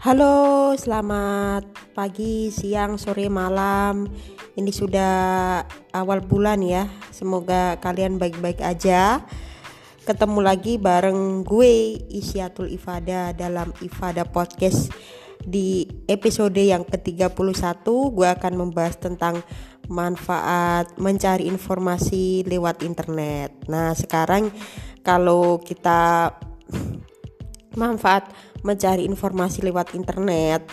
Halo, selamat pagi, siang, sore, malam. Ini sudah awal bulan ya. Semoga kalian baik-baik aja. Ketemu lagi bareng gue Isyatul Ifada dalam Ifada Podcast. Di episode yang ke-31 gue akan membahas tentang manfaat mencari informasi lewat internet. Nah, sekarang kalau kita manfaat mencari informasi lewat internet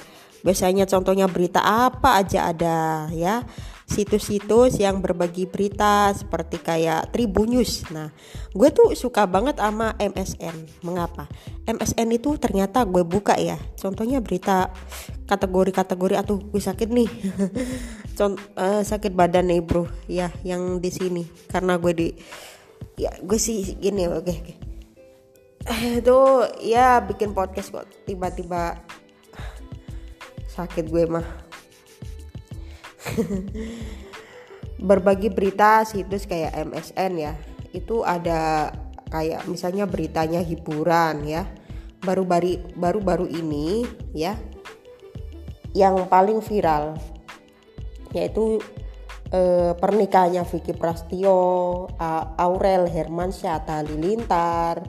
biasanya contohnya berita apa aja ada ya situs-situs yang berbagi berita seperti kayak Tribunnews. Nah, gue tuh suka banget sama MSN. Mengapa? MSN itu ternyata gue buka ya. Contohnya berita kategori-kategori atau gue sakit nih. Contoh uh, sakit badan nih, Bro. Ya, yang di sini karena gue di ya gue sih gini oke okay, okay itu ya bikin podcast kok tiba-tiba sakit gue mah. Berbagi berita situs kayak MSN ya. Itu ada kayak misalnya beritanya hiburan ya. Baru-baru baru-baru ini ya yang paling viral yaitu eh, pernikahannya Vicky Prastio, Aurel Hermansyah, Halilintar,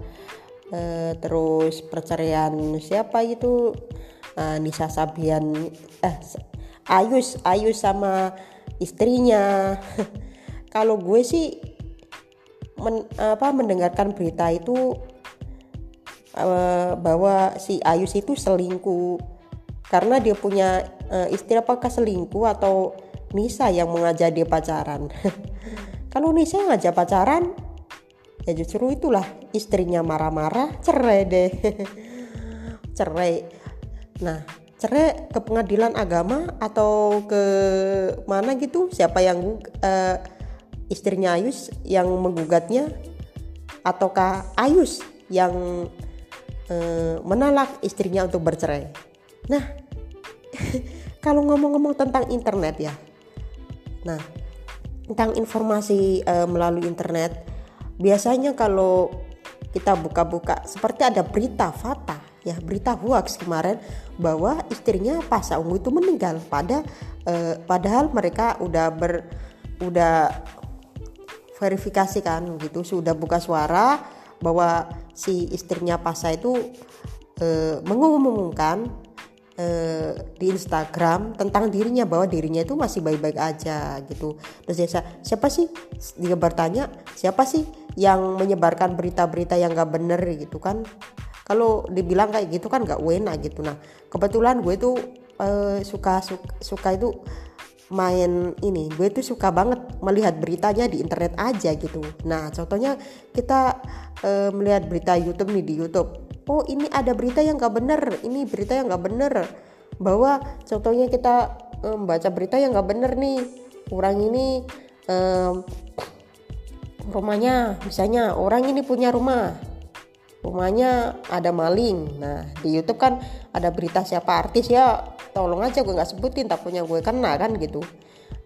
uh, terus perceraian siapa itu uh, Nisa Sabian eh Ayus Ayus sama istrinya. Kalau gue sih men, apa mendengarkan berita itu uh, bahwa si Ayus itu selingkuh. Karena dia punya uh, istri apakah selingkuh atau Nisa yang mengajak dia pacaran? Kalau Nisa ngajak pacaran ya justru itulah istrinya marah-marah cerai deh. Cerai. Nah cerai ke pengadilan agama atau ke mana gitu? Siapa yang uh, istrinya Ayus yang menggugatnya? Ataukah Ayus yang uh, istrinya untuk bercerai? Nah kalau ngomong-ngomong tentang internet ya. Nah tentang informasi uh, melalui internet biasanya kalau kita buka-buka seperti ada berita fata ya berita hoax kemarin bahwa istrinya Pak Saungu itu meninggal pada eh, padahal mereka udah ber udah verifikasi kan gitu sudah buka suara bahwa si istrinya Pasa itu eh, mengumumkan Eh, di Instagram tentang dirinya bahwa dirinya itu masih baik-baik aja gitu. Terus dia siapa sih dia bertanya siapa sih yang menyebarkan berita-berita yang gak bener gitu kan? Kalau dibilang kayak gitu kan gak enak gitu. Nah kebetulan gue tuh uh, suka, suka suka itu main ini. Gue tuh suka banget melihat beritanya di internet aja gitu. Nah contohnya kita uh, melihat berita YouTube nih di YouTube. Oh ini ada berita yang gak bener ini berita yang gak bener. Bahwa contohnya kita membaca um, berita yang gak bener nih. Orang ini rumahnya misalnya orang ini punya rumah. Rumahnya ada maling. Nah di YouTube kan ada berita siapa artis ya tolong aja gue nggak sebutin takutnya gue kena kan gitu.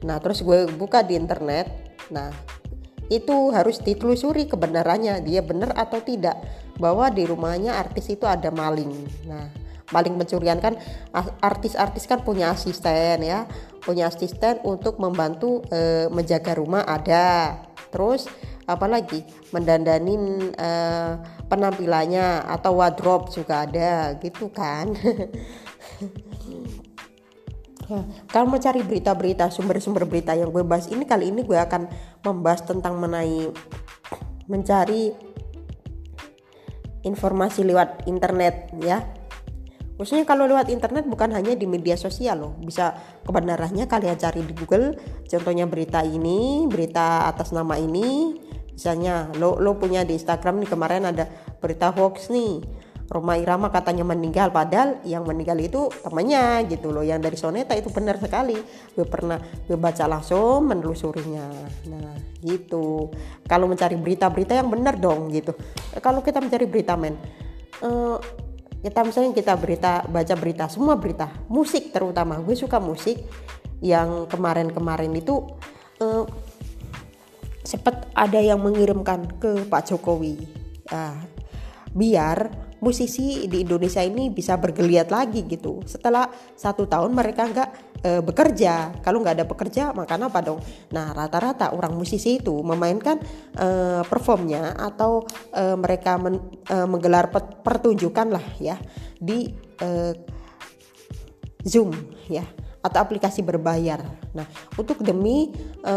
Nah terus gue buka di internet. Nah itu harus ditelusuri kebenarannya dia benar atau tidak bahwa di rumahnya artis itu ada maling. Nah paling mencurian kan artis-artis kan punya asisten ya punya asisten untuk membantu e, menjaga rumah ada. Terus apalagi mendandanin e, penampilannya atau wardrobe juga ada gitu kan. Kalau mau cari berita-berita sumber-sumber berita yang gue bahas ini kali ini gue akan membahas tentang mengenai mencari informasi lewat internet ya khususnya kalau lewat internet bukan hanya di media sosial loh. Bisa kebenarannya kalian cari di Google contohnya berita ini berita atas nama ini. Misalnya lo lo punya di Instagram nih kemarin ada berita hoax nih. Roma Irama katanya meninggal padahal yang meninggal itu temannya gitu loh. Yang dari Soneta itu benar sekali. Gue pernah gue baca langsung menelusurinya. Nah gitu. Kalau mencari berita-berita yang benar dong gitu. Kalau kita mencari berita men uh, kita misalnya kita berita baca berita semua berita musik terutama. Gue suka musik yang kemarin-kemarin itu uh, sempat ada yang mengirimkan ke Pak Jokowi. Uh, biar musisi di Indonesia ini bisa bergeliat lagi gitu. Setelah satu tahun mereka nggak e, bekerja. Kalau nggak ada pekerja makan apa dong? Nah rata-rata orang musisi itu memainkan e, performnya atau e, mereka men, e, menggelar pertunjukan lah ya di e, Zoom ya atau aplikasi berbayar. Nah untuk demi e,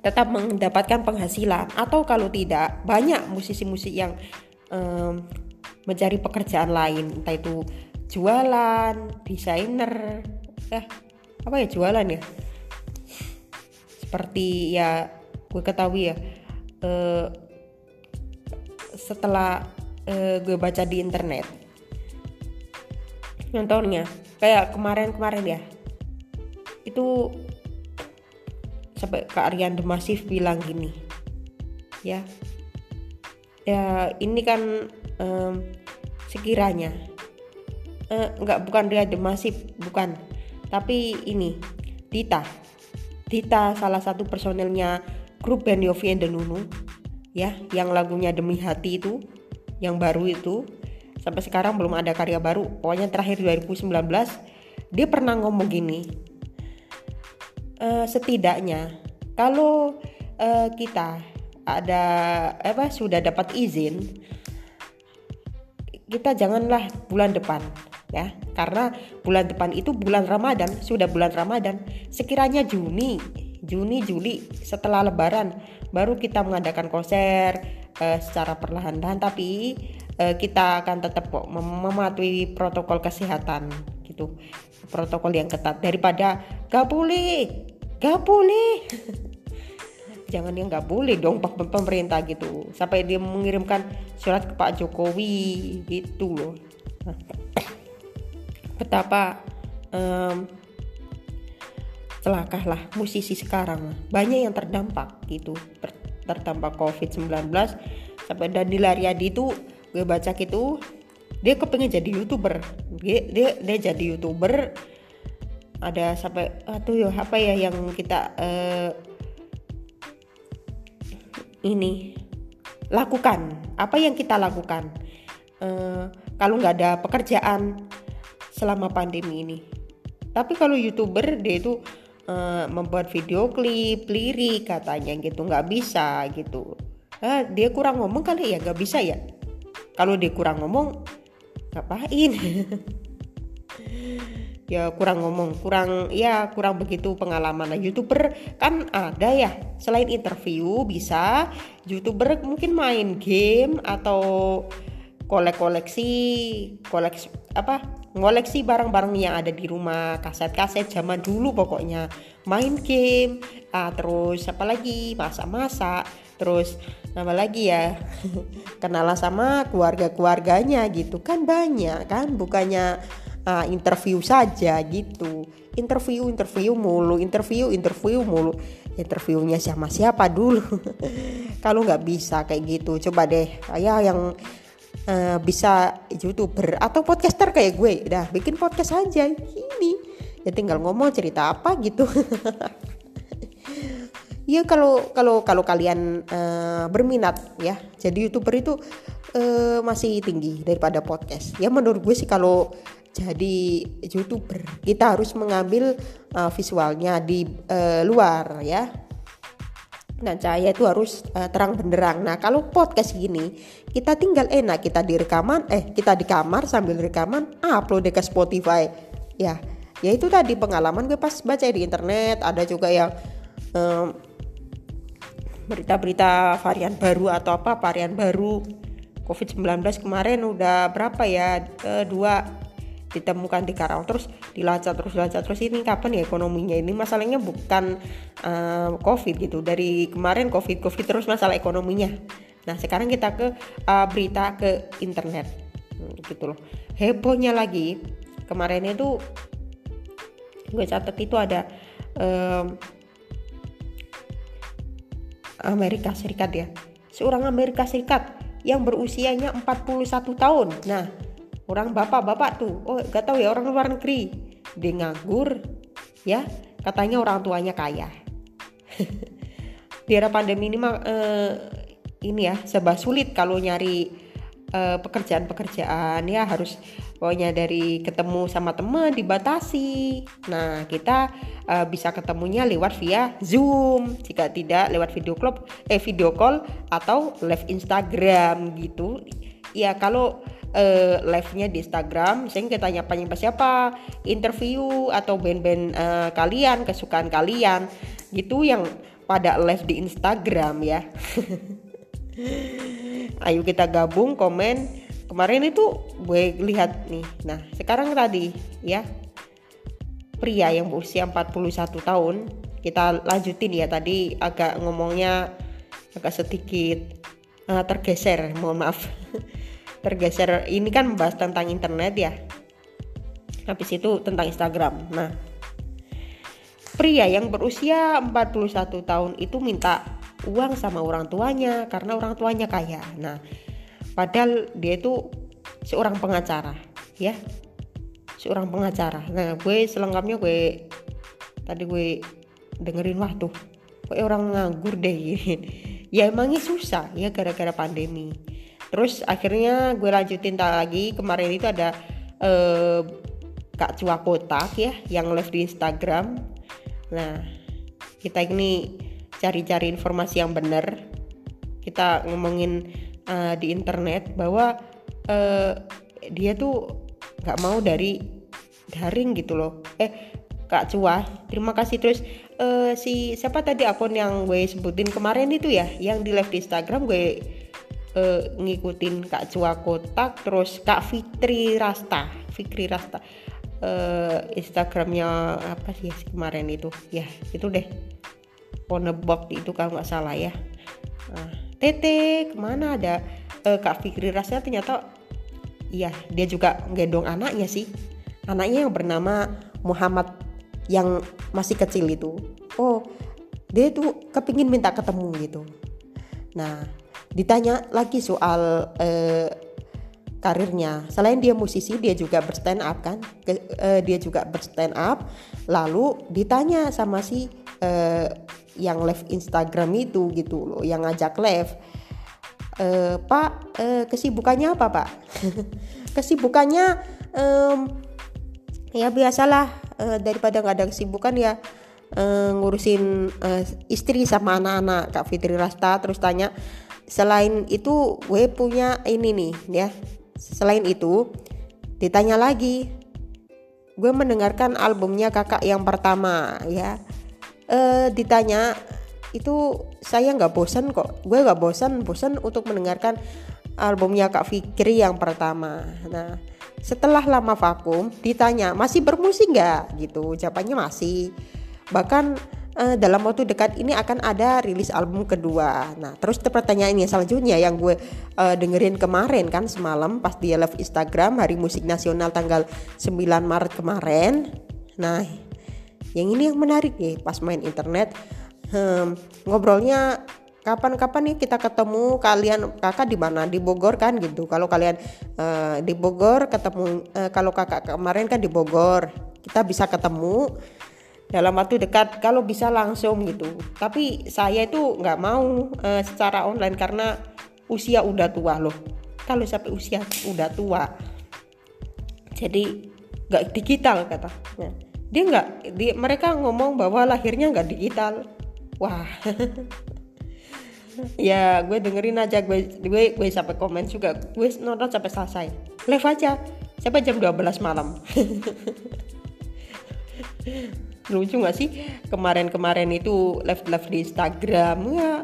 tetap mendapatkan penghasilan atau kalau tidak banyak musisi-musik yang um, mencari pekerjaan lain entah itu jualan desainer eh apa ya jualan ya? Seperti ya gue ketahui ya uh, setelah uh, gue baca di internet contohnya kayak kemarin-kemarin ya itu sampai Kak Aryan Demasif bilang gini ya ya ini kan um, sekiranya uh, nggak bukan dia Demasif bukan. Tapi ini Dita Dita salah satu personelnya grup band Yofi and the Nunu ya yang lagunya Demi Hati itu yang baru itu. Sampai sekarang belum ada karya baru. Pokoknya terakhir 2019 dia pernah ngomong gini uh, setidaknya kalau uh, kita ada apa sudah dapat izin kita janganlah bulan depan ya. Karena bulan depan itu bulan Ramadan sudah bulan Ramadan. Sekiranya Juni Juni Juli setelah Lebaran baru kita mengadakan konser uh, secara perlahan-lahan. Tapi uh, kita akan tetap mem mematuhi protokol kesehatan gitu. Protokol yang ketat. Daripada gak boleh gak boleh. Jangan yang nggak boleh dong pemerintah gitu. Sampai dia mengirimkan surat ke Pak Jokowi gitu loh betapa um, celakah lah musisi sekarang. Banyak yang terdampak gitu. Terdampak COVID-19 sampai dan di Lariadi itu gue baca gitu dia kepengen jadi youtuber. Dia dia, dia jadi youtuber. Ada sampai aduh ya apa ya yang kita uh, ini lakukan. Apa yang kita lakukan? Uh, kalau nggak ada pekerjaan selama pandemi ini. Tapi kalau youtuber dia itu uh, membuat video klip lirik katanya gitu nggak bisa gitu. Uh, dia kurang ngomong kali ya? Nggak bisa ya? Kalau dia kurang ngomong ngapain? Ya kurang ngomong kurang ya kurang begitu pengalaman. Nah youtuber kan ada ya. Selain interview bisa youtuber mungkin main game atau kolek koleksi koleksi apa ngoleksi barang-barang yang ada di rumah kaset-kaset zaman dulu pokoknya. Main game ah, terus apa lagi? Masak-masak terus apa lagi ya? Kenalan sama keluarga-keluarganya gitu. Kan banyak kan? Bukannya uh, interview saja gitu. Interview interview mulu interview interview mulu. Interviewnya siapa siapa dulu? Kalau nggak bisa kayak gitu. Coba deh ya yang uh, bisa youtuber atau podcaster kayak gue. Dah bikin podcast aja ini. Ya tinggal ngomong cerita apa gitu. Ya kalau kalau kalau kalian uh, berminat ya jadi youtuber itu uh, masih tinggi daripada podcast. Ya menurut gue sih kalau jadi youtuber kita harus mengambil uh, visualnya di uh, luar ya nah cahaya itu harus uh, terang benderang. Nah kalau podcast gini kita tinggal enak kita di rekaman eh kita di kamar sambil rekaman upload ke Spotify. Ya ya itu tadi pengalaman gue pas baca di internet. Ada juga yang um, berita-berita varian baru atau apa varian baru. COVID-19 kemarin udah berapa ya? E, dua ditemukan di Karawang terus dilacak terus dilacak. Terus ini kapan ya ekonominya? Ini masalahnya bukan uh, covid gitu. Dari kemarin covid covid terus masalah ekonominya. Nah sekarang kita ke uh, berita ke internet. Hmm, gitu loh. Hebohnya lagi kemarin itu gue catat itu ada um, Amerika Serikat ya. Seorang Amerika Serikat yang berusianya 41 tahun. Nah orang bapak-bapak tuh oh gak tahu ya orang luar negeri. Dia nganggur ya. Katanya orang tuanya kaya. Di era pandemi ini mah eh, ini ya serba sulit kalau nyari uh, pekerjaan-pekerjaan ya. Harus pokoknya dari ketemu sama teman dibatasi. Nah, kita uh, bisa ketemunya lewat via Zoom, jika tidak lewat video call eh video call atau live Instagram gitu. Ya, kalau uh, live-nya di Instagram, saya kita nyapa nyapa siapa, interview atau band-band uh, kalian, kesukaan kalian, gitu yang pada live di Instagram ya. Ayo kita gabung komen. Kemarin itu gue lihat nih. Nah, sekarang tadi ya. Pria yang berusia 41 tahun. Kita lanjutin ya tadi agak ngomongnya agak sedikit uh, tergeser, mohon maaf. tergeser. Ini kan membahas tentang internet ya. Habis itu tentang Instagram. Nah, pria yang berusia 41 tahun itu minta uang sama orang tuanya karena orang tuanya kaya. Nah, padahal dia itu seorang pengacara, ya, seorang pengacara. Nah, gue selengkapnya gue tadi gue dengerin wah tuh, gue orang nganggur deh ya emangnya susah ya gara-gara pandemi. Terus akhirnya gue lanjutin lagi. Kemarin itu ada eh, Kak Cua Kotak ya yang live di Instagram. Nah, kita ini cari-cari informasi yang benar. Kita ngomongin uh, di internet bahwa uh, dia tuh nggak mau dari daring gitu loh. Eh kak Cua terima kasih. Terus uh, si siapa tadi akun yang gue sebutin kemarin itu ya yang di live di Instagram gue uh, ngikutin kak Cua kotak terus kak Fitri Rasta Fikri Rasta. Uh, Instagramnya apa sih kemarin itu? Ya itu deh. Ponebok itu kalau nggak salah ya. Nah, Tete ke mana ada? Uh, Kak Fikri rasanya ternyata iya dia juga gendong anaknya sih. Anaknya yang bernama Muhammad yang masih kecil itu. Oh dia tuh kepingin minta ketemu gitu. Nah ditanya lagi soal uh, karirnya. Selain dia musisi, dia juga berstand up kan? Ke, uh, dia juga berstand up. Lalu ditanya sama si uh, yang live Instagram itu gitu loh yang ngajak live e, Pak e, kesibukannya apa Pak kesibukannya um, ya biasalah e, daripada nggak ada kesibukan ya e, ngurusin e, istri sama anak-anak Kak Fitri Rasta terus tanya selain itu gue punya ini nih ya. Selain itu ditanya lagi gue mendengarkan albumnya kakak yang pertama ya. Uh, ditanya itu saya nggak bosan kok. Gue nggak bosan bosan untuk mendengarkan albumnya Kak Fikri yang pertama. Nah setelah lama vakum ditanya masih bermusik nggak? Gitu jawabannya masih. Bahkan uh, dalam waktu dekat ini akan ada rilis album kedua. Nah terus pertanyaan yang selanjutnya yang gue uh, dengerin kemarin kan semalam pas dia live Instagram Hari Musik Nasional tanggal 9 Maret kemarin. Nah yang ini yang menarik nih pas main internet hmm, ngobrolnya kapan-kapan nih kita ketemu kalian kakak di mana? Di Bogor kan gitu. Kalau kalian uh, di Bogor ketemu uh, kalau kakak kemarin kan di Bogor. Kita bisa ketemu dalam waktu dekat kalau bisa langsung gitu. Tapi saya itu nggak mau uh, secara online karena usia udah tua loh. Kalau sampai usia udah tua jadi nggak digital kata nah, dia nggak di mereka ngomong bahwa lahirnya nggak digital. Wah. Ya gue dengerin aja gue gue gue sampai komen juga. Gue nonton sampai selesai. Live aja. Sampai jam 12 malam lucu gak sih? Kemarin-kemarin itu live live di Instagram ya.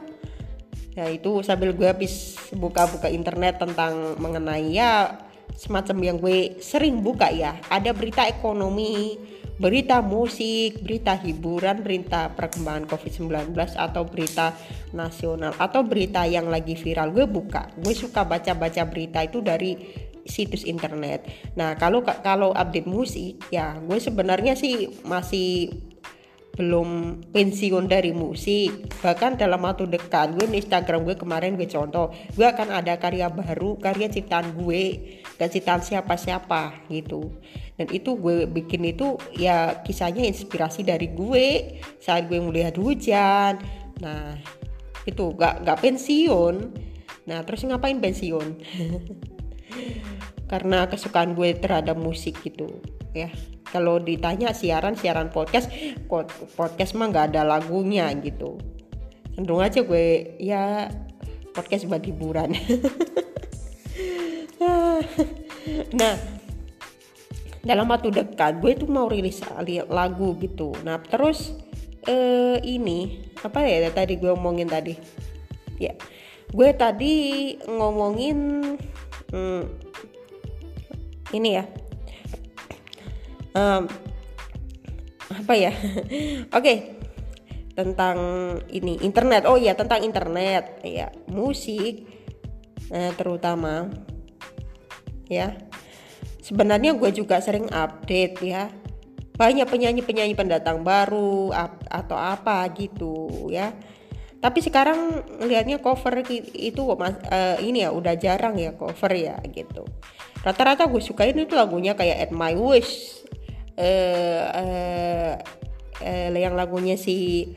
Ya itu sambil gue habis buka-buka internet tentang mengenai ya semacam yang gue sering buka ya. Ada berita ekonomi berita musik, berita hiburan, berita perkembangan COVID-19 atau berita nasional atau berita yang lagi viral. Gue buka. Gue suka baca-baca berita itu dari situs internet. Nah, kalau kalau update musik ya gue sebenarnya sih masih belum pensiun dari musik. Bahkan dalam waktu dekat gue di Instagram gue kemarin gue contoh gue akan ada karya baru karya ciptaan gue dan ciptaan siapa-siapa gitu. Dan itu gue bikin itu ya kisahnya inspirasi dari gue saat gue melihat hujan. Nah itu gak gak pensiun. Nah terus ngapain pensiun karena kesukaan gue terhadap musik gitu ya. Kalau ditanya siaran siaran podcast podcast mah nggak ada lagunya gitu. Cenderung aja gue ya podcast buat hiburan. Nah dalam waktu dekat gue tuh mau rilis lagu gitu. Nah terus eh, ini apa ya tadi gue ngomongin tadi? Ya gue tadi ngomongin hmm, ini ya. Um, apa ya? Oke. Okay. tentang ini internet. Oh ya tentang internet. Ya musik eh, terutama. Ya. Sebenarnya gue juga sering update ya. Banyak penyanyi-penyanyi pendatang baru atau apa gitu ya tapi sekarang lihatnya cover itu uh, ini ya udah jarang ya cover ya gitu. Rata-rata gue sukain itu lagunya kayak At My Wish uh, uh, uh, yang lagunya si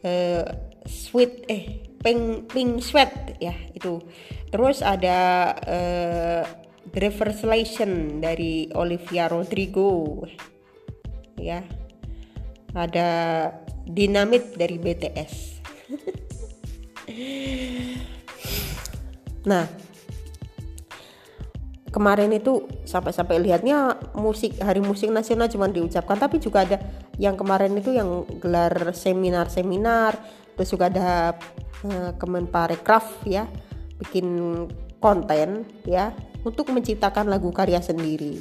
uh, Sweet eh Pink Pink Sweat ya itu. Terus ada uh, Driver's License dari Olivia Rodrigo ya. Ada Dynamite dari BTS nah kemarin itu sampai-sampai lihatnya musik hari musik nasional cuma diucapkan tapi juga ada yang kemarin itu yang gelar seminar-seminar terus juga ada uh, Kemenparekraf ya bikin konten ya untuk menciptakan lagu karya sendiri.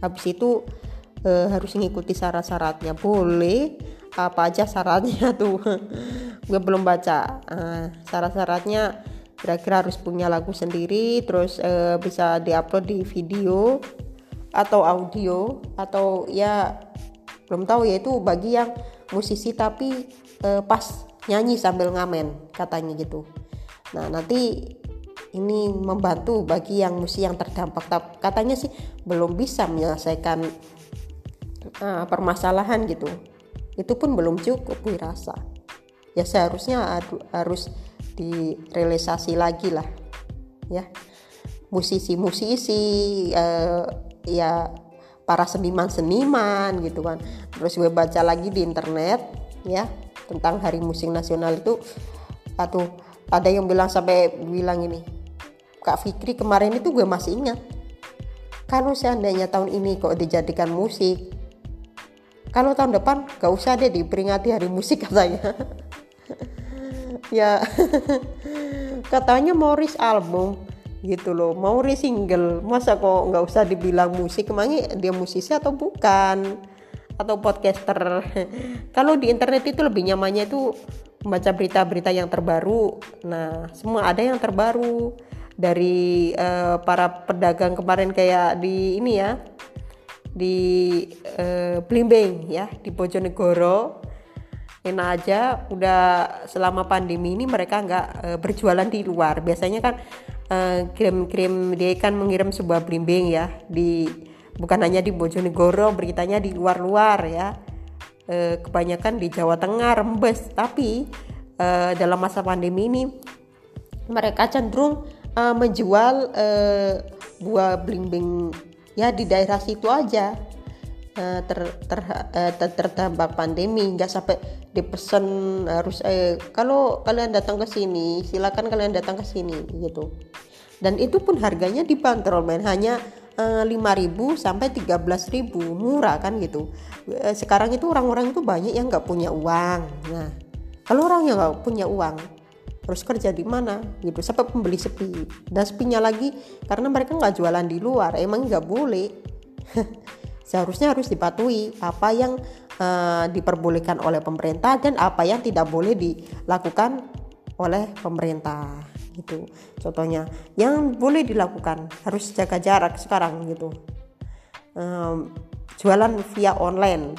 Habis itu uh, harus mengikuti syarat-syaratnya. Boleh apa aja syaratnya tuh. Gue belum baca uh, syarat-syaratnya. Kira-kira harus punya lagu sendiri terus uh, bisa diupload di video atau audio atau ya belum tahu ya itu bagi yang musisi tapi uh, pas nyanyi sambil ngamen katanya gitu. Nah nanti ini membantu bagi yang musisi yang terdampak. Katanya sih belum bisa menyelesaikan uh, permasalahan gitu itu pun belum cukup gue rasa ya seharusnya harus direalisasi lagi lah ya. Musisi-musisi uh, ya para seniman-seniman gitu kan. Terus gue baca lagi di internet ya tentang hari musik nasional itu atau ada yang bilang sampai bilang ini Kak Fikri kemarin itu gue masih ingat kalau seandainya tahun ini kok dijadikan musik kalau tahun depan gak usah deh diperingati hari musik katanya. Ya katanya mau rilis album gitu loh. Mau rilis single. Masa kok nggak usah dibilang musik? Emangnya dia musisi atau bukan? Atau podcaster? Kalau di internet itu lebih nyamannya itu membaca berita-berita yang terbaru. Nah semua ada yang terbaru. Dari uh, para pedagang kemarin kayak di ini ya di uh, Blimbing ya di Bojonegoro. Enak aja udah selama pandemi ini mereka nggak uh, berjualan di luar. Biasanya kan kirim-kirim uh, dia kan mengirim sebuah blimbing ya di bukan hanya di Bojonegoro beritanya di luar-luar ya. Uh, kebanyakan di Jawa Tengah Rembes. Tapi uh, dalam masa pandemi ini mereka cenderung uh, menjual uh, buah blimbing ya di daerah situ aja. Uh, ter, ter, uh, ter, terdampak pandemi nggak sampai dipesan harus eh, kalau kalian datang ke sini silakan kalian datang ke sini gitu. Dan itu pun harganya dibanderol men. Hanya uh, 5.000 sampai 13.000 murah kan gitu. Uh, sekarang itu orang-orang itu banyak yang nggak punya uang. Nah kalau orang yang nggak punya uang terus kerja di mana gitu. Sampai pembeli sepi. Dan sepinya lagi karena mereka nggak jualan di luar emang nggak boleh. Seharusnya harus dipatuhi apa yang uh, diperbolehkan oleh pemerintah dan apa yang tidak boleh dilakukan oleh pemerintah gitu. Contohnya yang boleh dilakukan harus jaga jarak sekarang gitu. Um, jualan via online.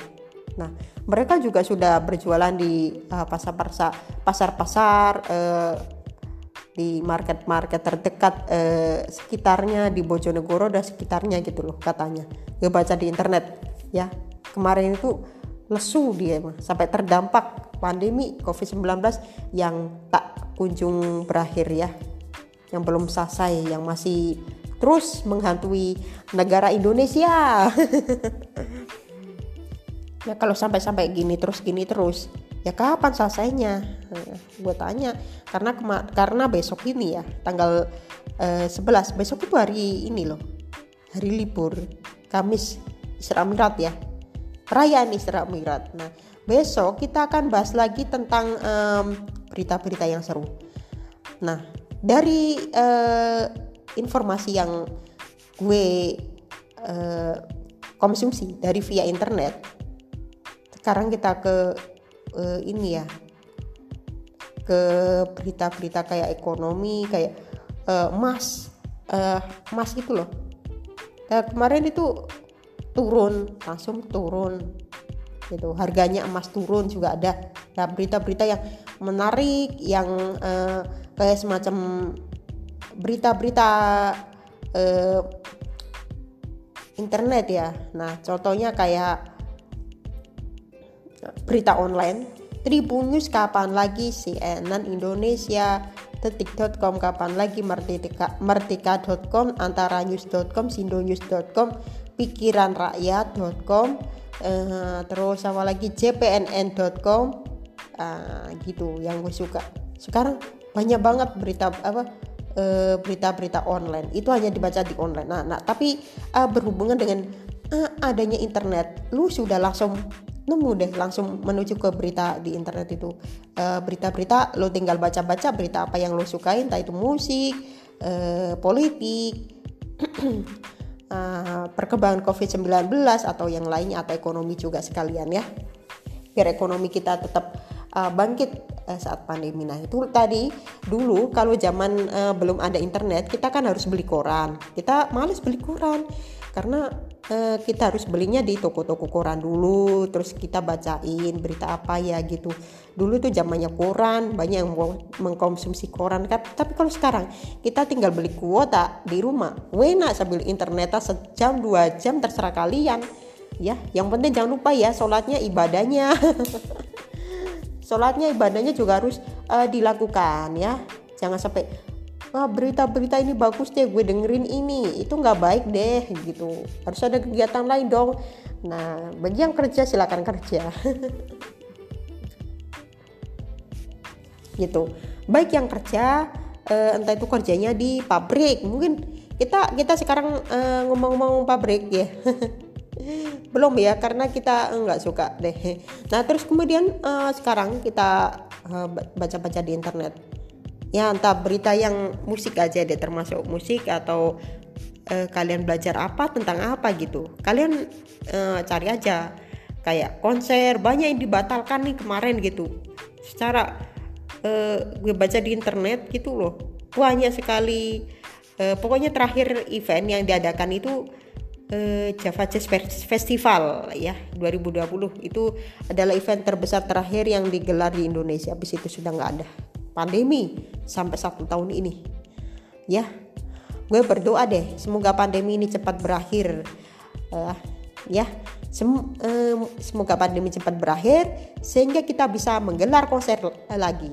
Nah mereka juga sudah berjualan di uh, pasar-pasar pasar-pasar uh, di market-market terdekat uh, sekitarnya di Bojonegoro dan sekitarnya gitu loh katanya. Gue baca di internet ya. Kemarin itu lesu dia mah sampai terdampak pandemi COVID-19 yang tak kunjung berakhir ya. Yang belum selesai yang masih terus menghantui negara Indonesia ya kalau sampai-sampai gini terus gini terus ya kapan selesainya? Nah, gue tanya. Karena karena besok ini ya tanggal eh, 11 besok itu hari ini loh hari libur Kamis Isra Mirat ya. Perayaan Isra Mirat nah besok kita akan bahas lagi tentang berita-berita yang seru. Nah dari uh, informasi yang gue uh, konsumsi dari via internet sekarang kita ke uh, ini ya. Ke berita-berita kayak ekonomi kayak uh, emas uh, emas gitu loh. Nah, kemarin itu turun langsung turun gitu. Harganya emas turun juga ada. Nah berita-berita yang menarik yang uh, kayak semacam berita-berita uh, internet ya. Nah contohnya kayak berita online Tribun News kapan lagi? CNN Indonesia. Detik.com kapan lagi? Merdeka merdeka.com antara news.com sindonews.com pikiranrakyat.com uh, terus apa lagi? Jpnn.com uh, eh, gitu yang gue suka. Sekarang banyak banget berita apa eh, berita-berita uh, online. Itu hanya dibaca di online. Nah, nah tapi uh, berhubungan dengan uh, adanya internet lu sudah langsung nemu deh langsung menuju ke berita di internet itu uh, berita-berita lo tinggal baca-baca berita apa yang lo sukain entah itu musik uh, politik uh, perkembangan COVID-19 atau yang lainnya atau ekonomi juga sekalian ya biar ekonomi kita tetap bangkit saat pandemi. Nah itu tadi dulu kalau zaman uh, belum ada internet kita kan harus beli koran. Kita males beli koran karena uh, kita harus belinya di toko-toko koran dulu terus kita bacain berita apa ya gitu. Dulu tuh zamannya koran banyak yang mengkonsumsi koran kan. Tapi kalau sekarang kita tinggal beli kuota di rumah. Wena sambil internet sejam dua jam terserah kalian. Ya yang penting jangan lupa ya sholatnya ibadahnya. Sholatnya ibadahnya juga harus uh, dilakukan ya. Jangan sampai wah berita-berita ini bagus deh gue dengerin ini. Itu nggak baik deh gitu. Harus ada kegiatan lain dong. Nah bagi yang kerja silakan kerja. Gitu. Baik yang kerja uh, entah itu kerjanya di pabrik. Mungkin kita kita sekarang uh, ngomong-ngomong pabrik ya. Belum ya karena kita nggak suka deh. Nah terus kemudian uh, sekarang kita baca-baca uh, di internet ya entah berita yang musik aja deh termasuk musik atau uh, kalian belajar apa tentang apa gitu. Kalian uh, cari aja. Kayak konser banyak yang dibatalkan nih kemarin gitu. Secara uh, gue baca di internet gitu loh. Banyak sekali uh, pokoknya terakhir event yang diadakan itu uh, Java Jazz Festival ya 2020 itu adalah event terbesar terakhir yang digelar di Indonesia. Habis itu sudah nggak ada pandemi sampai satu tahun ini. Ya gue berdoa deh semoga pandemi ini cepat berakhir. Uh, ya Sem uh, semoga pandemi cepat berakhir sehingga kita bisa menggelar konser lagi.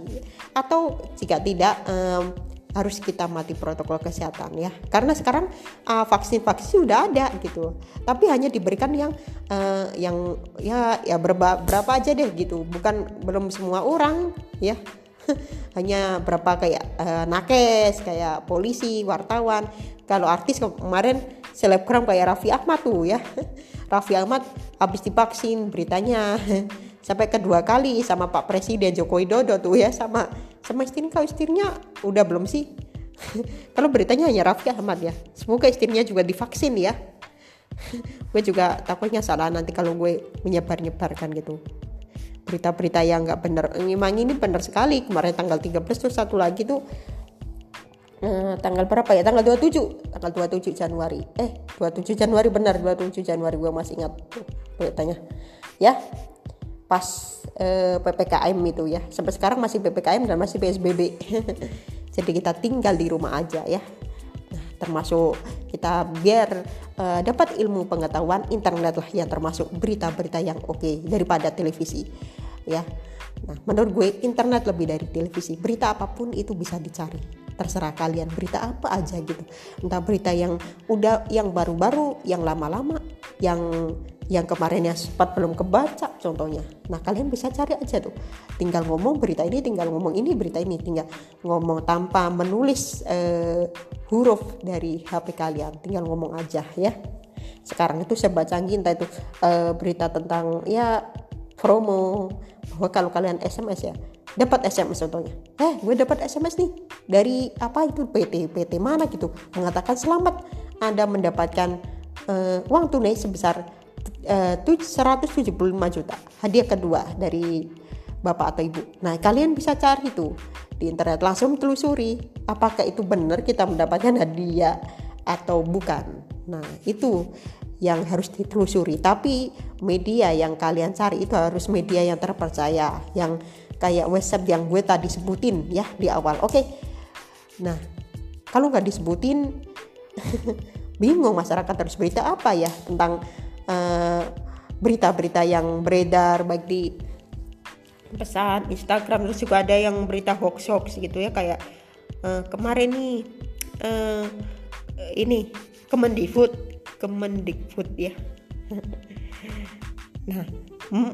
Atau jika tidak um, harus kita mati protokol kesehatan ya. Karena sekarang uh, vaksin vaksin sudah ada gitu. Tapi hanya diberikan yang uh, yang ya ya berapa berapa aja deh gitu. Bukan belum semua orang ya hanya berapa kayak uh, nakes kayak polisi wartawan. Kalau artis kemarin selebgram kayak Raffi Ahmad tuh ya. Raffi Ahmad habis divaksin beritanya. Sampai kedua kali sama Pak Presiden Joko Widodo tuh ya sama sama istrinya. Kalau istrinya udah belum sih? Kalau beritanya hanya Raffi Ahmad ya. Semoga istrinya juga divaksin ya. Gue juga takutnya salah nanti kalau gue menyebar-nyebarkan gitu berita-berita yang nggak benar memang ini benar sekali. Kemarin tanggal 13 terus satu lagi tuh eh, tanggal berapa ya? Tanggal 27 tanggal 27 Januari. Eh 27 Januari benar 27 Januari gue masih ingat beritanya. Ya pas eh, PPKM itu ya. Sampai sekarang masih PPKM dan masih PSBB jadi kita tinggal di rumah aja ya termasuk kita biar uh, dapat ilmu pengetahuan internet lah yang termasuk berita-berita yang oke okay daripada televisi ya. Nah menurut gue internet lebih dari televisi. Berita apa pun itu bisa dicari. Terserah kalian berita apa aja gitu. Entah berita yang udah yang baru-baru yang lama-lama yang yang kemarin yang sempat belum kebaca contohnya. Nah kalian bisa cari aja tuh. Tinggal ngomong berita ini tinggal ngomong ini berita ini. Tinggal ngomong tanpa menulis uh, huruf dari HP kalian. Tinggal ngomong aja ya. Sekarang itu saya baca entah itu uh, berita tentang ya promo bahwa kalau kalian SMS ya dapat SMS contohnya. Eh gue dapat SMS nih dari apa itu? PT PT mana gitu? Mengatakan selamat anda mendapatkan uh, uang tunai sebesar 175 juta. Hadiah kedua dari bapak atau ibu. Nah kalian bisa cari itu di internet langsung telusuri apakah itu benar kita mendapatkan hadiah atau bukan. Nah itu yang harus ditelusuri. Tapi media yang kalian cari itu harus media yang terpercaya yang kayak website yang gue tadi sebutin ya di awal. Oke. Nah kalau nggak disebutin bingung masyarakat harus berita apa ya tentang eh, berita-berita yang beredar baik di pesan Instagram terus juga ada yang berita hoax hoax gitu ya kayak uh, kemarin nih uh, ini Kemendikbud Kemendikbud ya. nah,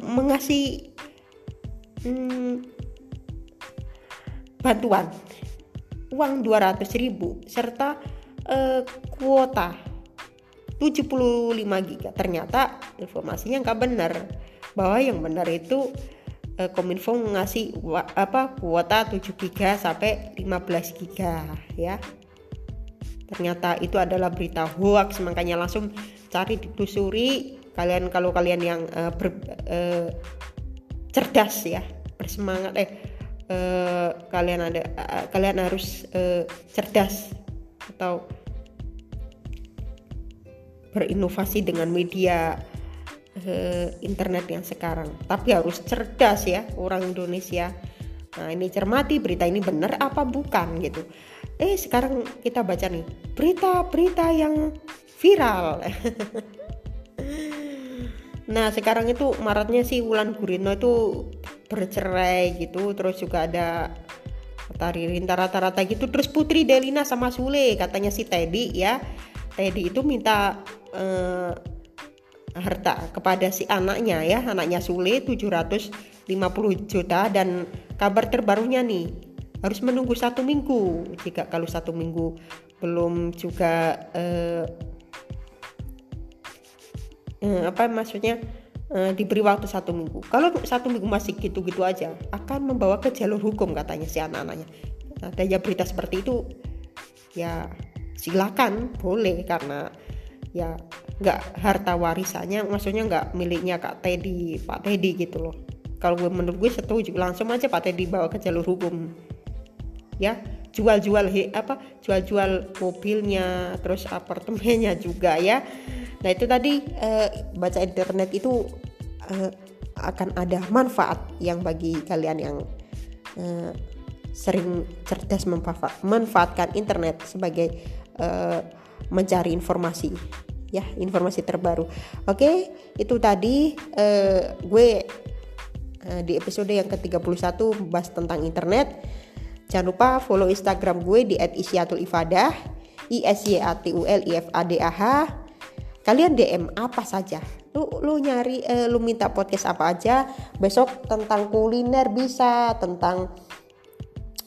mengasih hmm, bantuan uang 200 ribu serta uh, kuota 75 giga. Ternyata informasinya nggak benar. Bahwa yang benar itu uh, Kominfo ngasih apa kuota 7 giga sampai 15 giga ya. Ternyata itu adalah berita hoax. Makanya langsung cari ditelusuri. Kalian kalau kalian yang uh, ber, uh, cerdas ya bersemangat eh uh, kalian ada uh, kalian harus uh, cerdas atau berinovasi dengan media uh, internet yang sekarang. Tapi harus cerdas ya orang Indonesia. Nah ini cermati berita ini benar apa bukan gitu. Eh sekarang kita baca nih berita-berita yang viral. Nah sekarang itu maratnya sih Wulan Gurino itu bercerai gitu terus juga ada Tari rata-rata gitu terus Putri Delina sama Sule katanya si Teddy ya Teddy itu minta eh, harta kepada si anaknya ya. Anaknya Sule 750 juta. Dan kabar terbarunya nih harus menunggu satu minggu. Jika kalau satu minggu belum juga eh, eh, apa maksudnya eh, diberi waktu satu minggu. Kalau satu minggu masih gitu-gitu aja akan membawa ke jalur hukum katanya si anak-anaknya. Ada ya berita seperti itu ya silakan boleh karena ya nggak harta warisannya maksudnya nggak miliknya kak Teddy Pak Teddy gitu loh. Kalau gue menurut gue setuju langsung aja Pak Teddy bawa ke jalur hukum. Ya jual-jual apa jual-jual mobilnya terus apartemennya juga ya. Nah itu tadi eh, baca internet itu eh, akan ada manfaat yang bagi kalian yang eh, sering cerdas memanfaatkan internet sebagai eh, mencari informasi ya informasi terbaru oke itu tadi eh, gue eh, di episode yang ke-31 bahas tentang internet Jangan lupa follow Instagram gue di @isyatul_ifadah, i s y a t u l i f a d a h. Kalian DM apa saja. Lu lu nyari eh, lu minta podcast apa aja. Besok tentang kuliner bisa, tentang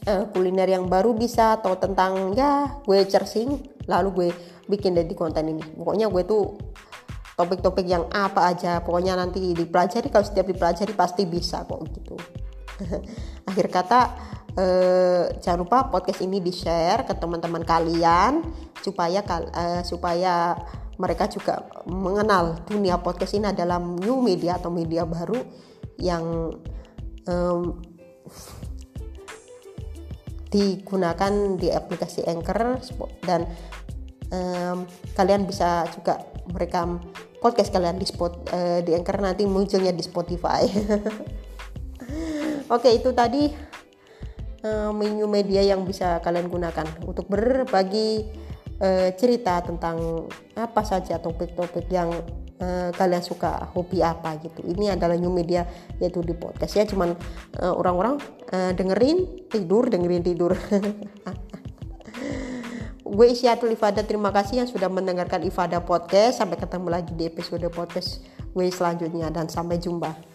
eh, kuliner yang baru bisa atau tentang ya gue searching lalu gue bikin dari konten ini. Pokoknya gue tuh topik-topik yang apa aja pokoknya nanti dipelajari kalau setiap dipelajari pasti bisa kok gitu akhir kata eh, jangan lupa podcast ini di share ke teman-teman kalian supaya eh, supaya mereka juga mengenal dunia podcast ini adalah new media atau media baru yang um, digunakan di aplikasi Anchor dan um, kalian bisa juga merekam podcast kalian di spot uh, di Anchor nanti munculnya di Spotify. Oke, itu tadi uh, menu media yang bisa kalian gunakan untuk berbagi uh, cerita tentang apa saja topik-topik yang uh, kalian suka hobi apa gitu. Ini adalah new media yaitu di podcast. Ya cuman orang orang-orang uh, dengerin tidur dengerin tidur. Gue Isyatul Ifada terima kasih yang sudah mendengarkan Ifada Podcast. Sampai ketemu lagi di episode podcast gue selanjutnya dan sampai jumpa